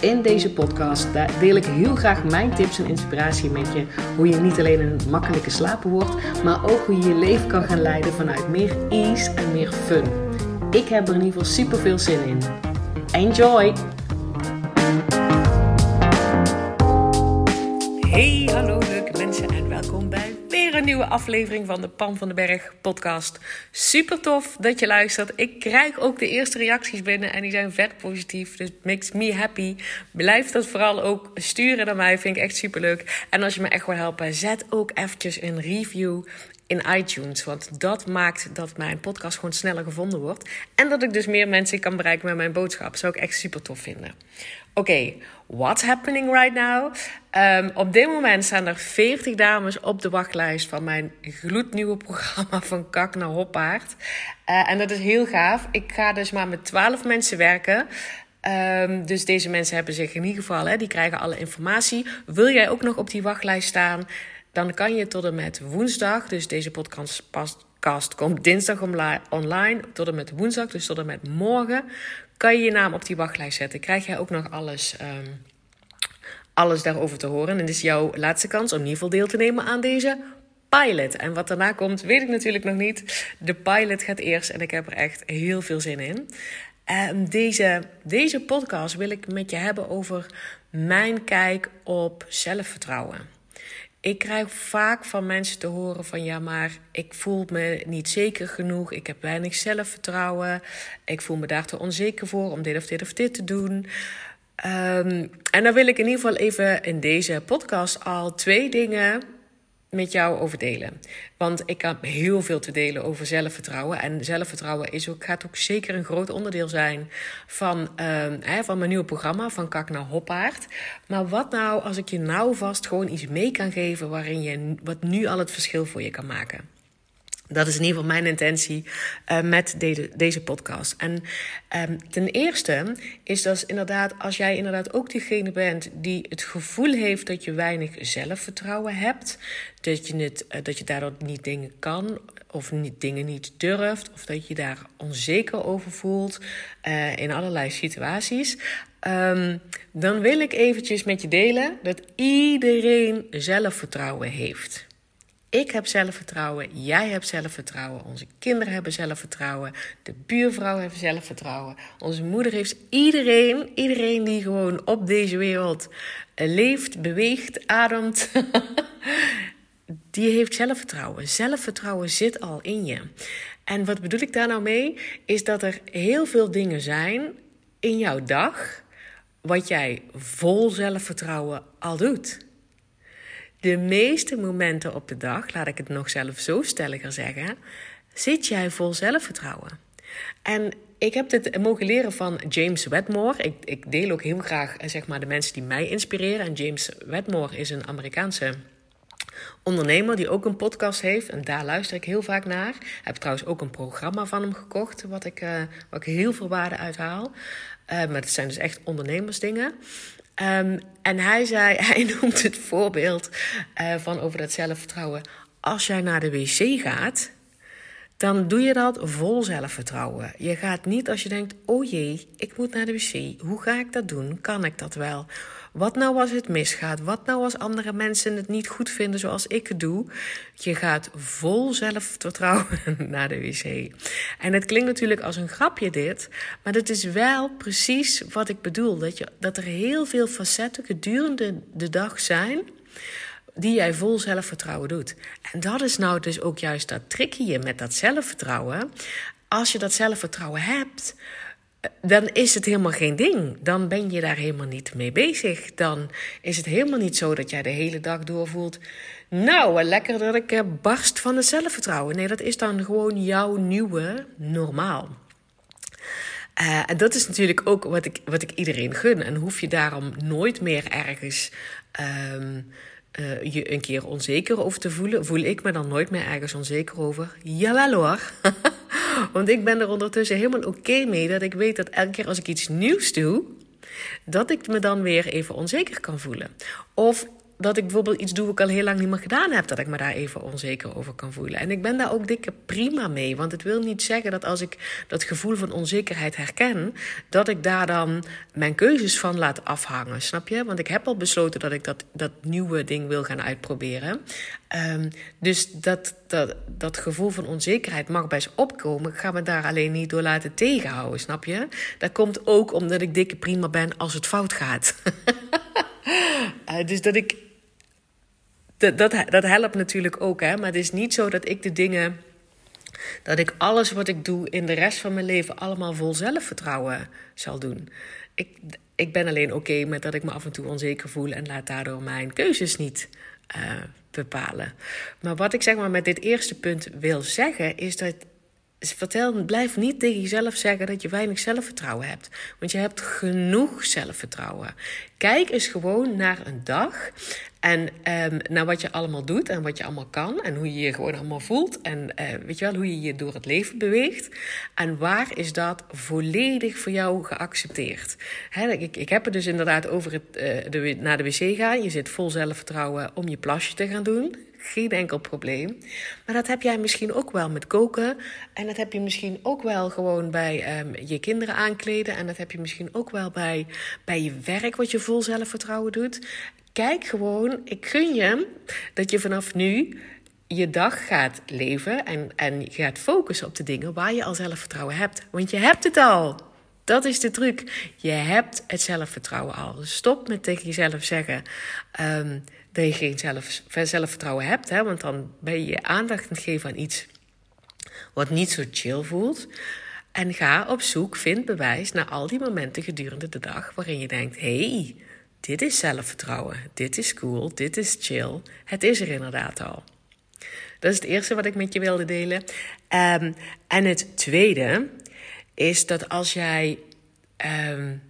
In deze podcast deel ik heel graag mijn tips en inspiratie met je. Hoe je niet alleen een makkelijke slaper wordt, maar ook hoe je je leven kan gaan leiden vanuit meer ease en meer fun. Ik heb er in ieder geval super veel zin in. Enjoy! Hey, hallo nieuwe aflevering van de Pan van den Berg podcast. Super tof dat je luistert. Ik krijg ook de eerste reacties binnen en die zijn vet positief. Dus makes me happy. Blijf dat vooral ook sturen naar mij. Vind ik echt super leuk. En als je me echt wil helpen, zet ook eventjes een review in iTunes. Want dat maakt dat mijn podcast gewoon sneller gevonden wordt. En dat ik dus meer mensen kan bereiken met mijn boodschap. Zou ik echt super tof vinden. Oké, okay, what's happening right now? Um, op dit moment staan er 40 dames op de wachtlijst van mijn gloednieuwe programma van Kak naar Hoppaard. Uh, en dat is heel gaaf. Ik ga dus maar met 12 mensen werken. Um, dus deze mensen hebben zich in ieder geval, hè, die krijgen alle informatie. Wil jij ook nog op die wachtlijst staan? Dan kan je tot en met woensdag, dus deze podcast komt dinsdag online, tot en met woensdag, dus tot en met morgen, kan je je naam op die wachtlijst zetten. Krijg jij ook nog alles, um, alles daarover te horen. En dit is jouw laatste kans om in ieder geval deel te nemen aan deze pilot. En wat daarna komt, weet ik natuurlijk nog niet. De pilot gaat eerst en ik heb er echt heel veel zin in. Um, deze, deze podcast wil ik met je hebben over mijn kijk op zelfvertrouwen. Ik krijg vaak van mensen te horen van ja, maar ik voel me niet zeker genoeg. Ik heb weinig zelfvertrouwen. Ik voel me daar te onzeker voor om dit of dit of dit te doen. Um, en dan wil ik in ieder geval even in deze podcast al twee dingen met jou over delen. Want ik heb heel veel te delen over zelfvertrouwen. En zelfvertrouwen is ook, gaat ook zeker een groot onderdeel zijn van, uh, hè, van mijn nieuwe programma, van Kak naar Hoppaard. Maar wat nou als ik je nou vast gewoon iets mee kan geven waarin je wat nu al het verschil voor je kan maken? Dat is in ieder geval mijn intentie uh, met deze, podcast. En um, ten eerste is dat inderdaad, als jij inderdaad ook diegene bent die het gevoel heeft dat je weinig zelfvertrouwen hebt, dat je, het, uh, dat je daardoor niet dingen kan of niet, dingen niet durft, of dat je daar onzeker over voelt uh, in allerlei situaties. Um, dan wil ik eventjes met je delen dat iedereen zelfvertrouwen heeft. Ik heb zelfvertrouwen, jij hebt zelfvertrouwen, onze kinderen hebben zelfvertrouwen, de buurvrouw heeft zelfvertrouwen, onze moeder heeft iedereen, iedereen die gewoon op deze wereld leeft, beweegt, ademt, die heeft zelfvertrouwen. Zelfvertrouwen zit al in je. En wat bedoel ik daar nou mee? Is dat er heel veel dingen zijn in jouw dag wat jij vol zelfvertrouwen al doet de meeste momenten op de dag, laat ik het nog zelf zo stelliger zeggen, zit jij vol zelfvertrouwen. En ik heb dit mogen leren van James Wedmore. Ik, ik deel ook heel graag zeg maar, de mensen die mij inspireren. En James Wedmore is een Amerikaanse ondernemer die ook een podcast heeft. En daar luister ik heel vaak naar. Ik heb trouwens ook een programma van hem gekocht, wat ik, uh, wat ik heel veel waarde uithaal. Uh, maar het zijn dus echt ondernemersdingen. Um, en hij zei, hij noemt het voorbeeld uh, van over dat zelfvertrouwen. Als jij naar de wc gaat, dan doe je dat vol zelfvertrouwen. Je gaat niet als je denkt: oh jee, ik moet naar de wc. Hoe ga ik dat doen? Kan ik dat wel? Wat nou als het misgaat? Wat nou als andere mensen het niet goed vinden zoals ik het doe? Je gaat vol zelfvertrouwen naar de wc. En het klinkt natuurlijk als een grapje dit, maar dat is wel precies wat ik bedoel. Dat, je, dat er heel veel facetten gedurende de dag zijn die jij vol zelfvertrouwen doet. En dat is nou dus ook juist dat trickje met dat zelfvertrouwen. Als je dat zelfvertrouwen hebt, dan is het helemaal geen ding. Dan ben je daar helemaal niet mee bezig. Dan is het helemaal niet zo dat jij de hele dag doorvoelt. Nou, lekker dat ik eh, barst van het zelfvertrouwen. Nee, dat is dan gewoon jouw nieuwe normaal. Uh, en dat is natuurlijk ook wat ik, wat ik iedereen gun. En hoef je daarom nooit meer ergens um, uh, je een keer onzeker over te voelen. Voel ik me dan nooit meer ergens onzeker over? Jawel hoor. Want ik ben er ondertussen helemaal oké mee dat ik weet dat elke keer als ik iets nieuws doe, dat ik me dan weer even onzeker kan voelen. Of dat ik bijvoorbeeld iets doe wat ik al heel lang niet meer gedaan heb, dat ik me daar even onzeker over kan voelen. En ik ben daar ook dikke prima mee. Want het wil niet zeggen dat als ik dat gevoel van onzekerheid herken, dat ik daar dan mijn keuzes van laat afhangen. Snap je? Want ik heb al besloten dat ik dat, dat nieuwe ding wil gaan uitproberen. Um, dus dat, dat, dat gevoel van onzekerheid mag best opkomen. Ik ga me daar alleen niet door laten tegenhouden, snap je? Dat komt ook omdat ik dikke prima ben als het fout gaat. uh, dus dat ik dat, dat, dat helpt natuurlijk ook. Hè? Maar het is niet zo dat ik de dingen. Dat ik alles wat ik doe in de rest van mijn leven allemaal vol zelfvertrouwen zal doen. Ik, ik ben alleen oké met dat ik me af en toe onzeker voel en laat daardoor mijn keuzes niet uh, bepalen. Maar wat ik zeg maar met dit eerste punt wil zeggen, is dat vertel, blijf niet tegen jezelf zeggen dat je weinig zelfvertrouwen hebt. Want je hebt genoeg zelfvertrouwen. Kijk eens gewoon naar een dag en um, naar wat je allemaal doet en wat je allemaal kan. En hoe je je gewoon allemaal voelt. En uh, weet je wel, hoe je je door het leven beweegt. En waar is dat volledig voor jou geaccepteerd? Ik, ik heb het dus inderdaad over het, de, naar de wc gaan. Je zit vol zelfvertrouwen om je plasje te gaan doen. Geen enkel probleem. Maar dat heb jij misschien ook wel met koken. En dat heb je misschien ook wel gewoon bij um, je kinderen aankleden. En dat heb je misschien ook wel bij, bij je werk, wat je vol zelfvertrouwen doet. Kijk gewoon, ik gun je dat je vanaf nu je dag gaat leven en, en gaat focussen op de dingen waar je al zelfvertrouwen hebt. Want je hebt het al. Dat is de truc. Je hebt het zelfvertrouwen al. Dus stop met tegen jezelf zeggen um, dat je geen zelf, zelfvertrouwen hebt. Hè? Want dan ben je je aandacht aan het geven aan iets wat niet zo chill voelt. En ga op zoek, vind bewijs naar al die momenten gedurende de dag waarin je denkt: hey, dit is zelfvertrouwen, dit is cool, dit is chill. Het is er inderdaad al. Dat is het eerste wat ik met je wilde delen. Um, en het tweede is dat als jij. Um,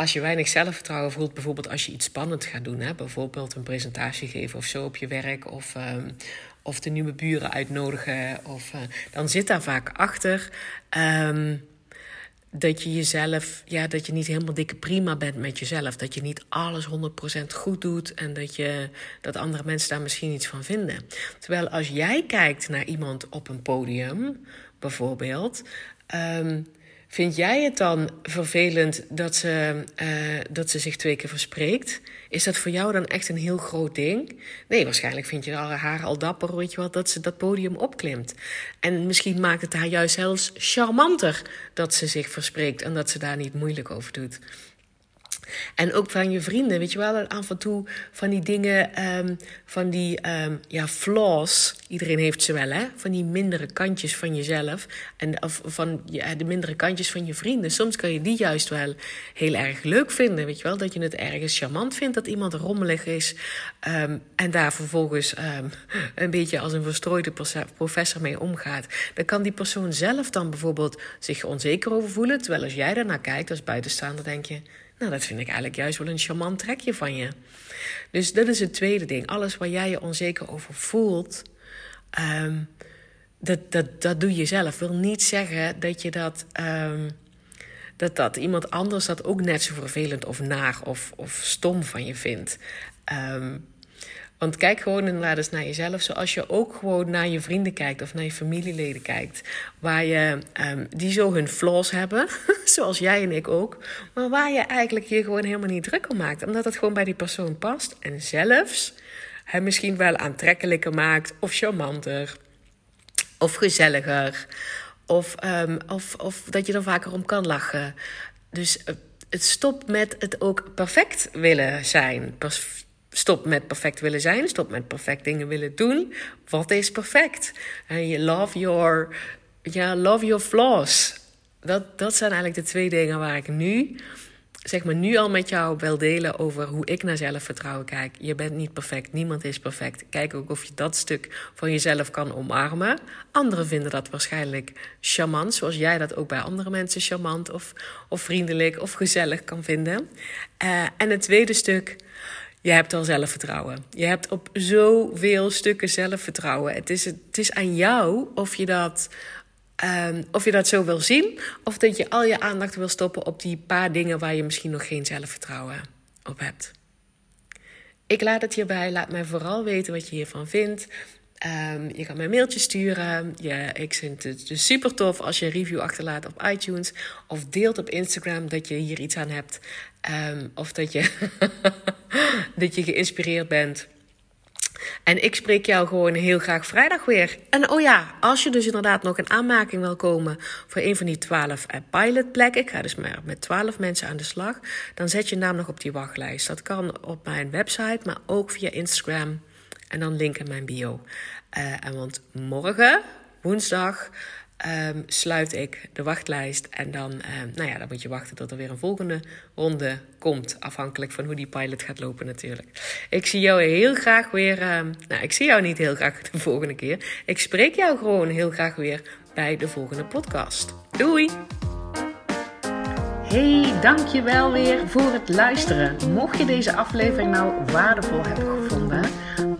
als je weinig zelfvertrouwen voelt, bijvoorbeeld als je iets spannend gaat doen, hè, bijvoorbeeld een presentatie geven of zo op je werk, of, um, of de nieuwe buren uitnodigen, of, uh, dan zit daar vaak achter. Dat je jezelf, ja, dat je niet helemaal dikke prima bent met jezelf. Dat je niet alles 100% goed doet en dat, je, dat andere mensen daar misschien iets van vinden. Terwijl als jij kijkt naar iemand op een podium, bijvoorbeeld. Um, Vind jij het dan vervelend dat ze, uh, dat ze zich twee keer verspreekt? Is dat voor jou dan echt een heel groot ding? Nee, waarschijnlijk vind je haar al dapper, weet je wat, dat ze dat podium opklimt. En misschien maakt het haar juist zelfs charmanter dat ze zich verspreekt en dat ze daar niet moeilijk over doet. En ook van je vrienden, weet je wel, af en toe van die dingen, um, van die um, ja, flaws. Iedereen heeft ze wel, hè? Van die mindere kantjes van jezelf. En of van ja, de mindere kantjes van je vrienden. Soms kan je die juist wel heel erg leuk vinden, weet je wel. Dat je het ergens charmant vindt dat iemand rommelig is. Um, en daar vervolgens een beetje als een verstrooide professor mee omgaat. Dan kan die persoon zelf dan bijvoorbeeld zich onzeker over voelen. Terwijl als jij daarnaar kijkt als buitenstaander, denk je nou, dat vind ik eigenlijk juist wel een charmant trekje van je. Dus dat is het tweede ding. Alles waar jij je onzeker over voelt, um, dat, dat, dat doe je zelf. Wil niet zeggen dat je dat. Um, dat, dat iemand anders dat ook net zo vervelend of naar of, of stom van je vindt. Um, want kijk gewoon inderdaad eens naar jezelf. Zoals je ook gewoon naar je vrienden kijkt of naar je familieleden kijkt. Waar je, um, die zo hun flaws hebben. zoals jij en ik ook. Maar waar je eigenlijk je gewoon helemaal niet druk om maakt. Omdat het gewoon bij die persoon past. En zelfs hem misschien wel aantrekkelijker maakt. Of charmanter. Of gezelliger. Of, um, of, of dat je er vaker om kan lachen. Dus uh, het stopt met het ook perfect willen zijn. Stop met perfect willen zijn. Stop met perfect dingen willen doen. Wat is perfect? En je love your, ja, love your flaws. Dat, dat zijn eigenlijk de twee dingen waar ik nu, zeg maar, nu al met jou wil delen over hoe ik naar zelfvertrouwen kijk. Je bent niet perfect. Niemand is perfect. Kijk ook of je dat stuk van jezelf kan omarmen. Anderen vinden dat waarschijnlijk charmant, zoals jij dat ook bij andere mensen charmant of, of vriendelijk of gezellig kan vinden. Uh, en het tweede stuk je hebt al zelfvertrouwen. Je hebt op zoveel stukken zelfvertrouwen. Het is, het is aan jou of je dat. Um, of je dat zo wil zien, of dat je al je aandacht wil stoppen op die paar dingen waar je misschien nog geen zelfvertrouwen op hebt. Ik laat het hierbij. Laat mij vooral weten wat je hiervan vindt. Um, je kan mij een mailtje sturen. Ik vind het dus super tof als je een review achterlaat op iTunes. Of deelt op Instagram dat je hier iets aan hebt. Um, of dat je, dat je geïnspireerd bent. En ik spreek jou gewoon heel graag vrijdag weer. En oh ja, als je dus inderdaad nog een aanmaking wil komen voor een van die 12 eh, pilotplekken, ik ga dus maar met 12 mensen aan de slag, dan zet je naam nog op die wachtlijst. Dat kan op mijn website, maar ook via Instagram en dan link in mijn bio. Uh, en want morgen, woensdag, um, sluit ik de wachtlijst. En dan, um, nou ja, dan moet je wachten tot er weer een volgende ronde komt. Afhankelijk van hoe die pilot gaat lopen natuurlijk. Ik zie jou heel graag weer... Um, nou, ik zie jou niet heel graag de volgende keer. Ik spreek jou gewoon heel graag weer bij de volgende podcast. Doei! Hey, dankjewel weer voor het luisteren. Mocht je deze aflevering nou waardevol hebben gevonden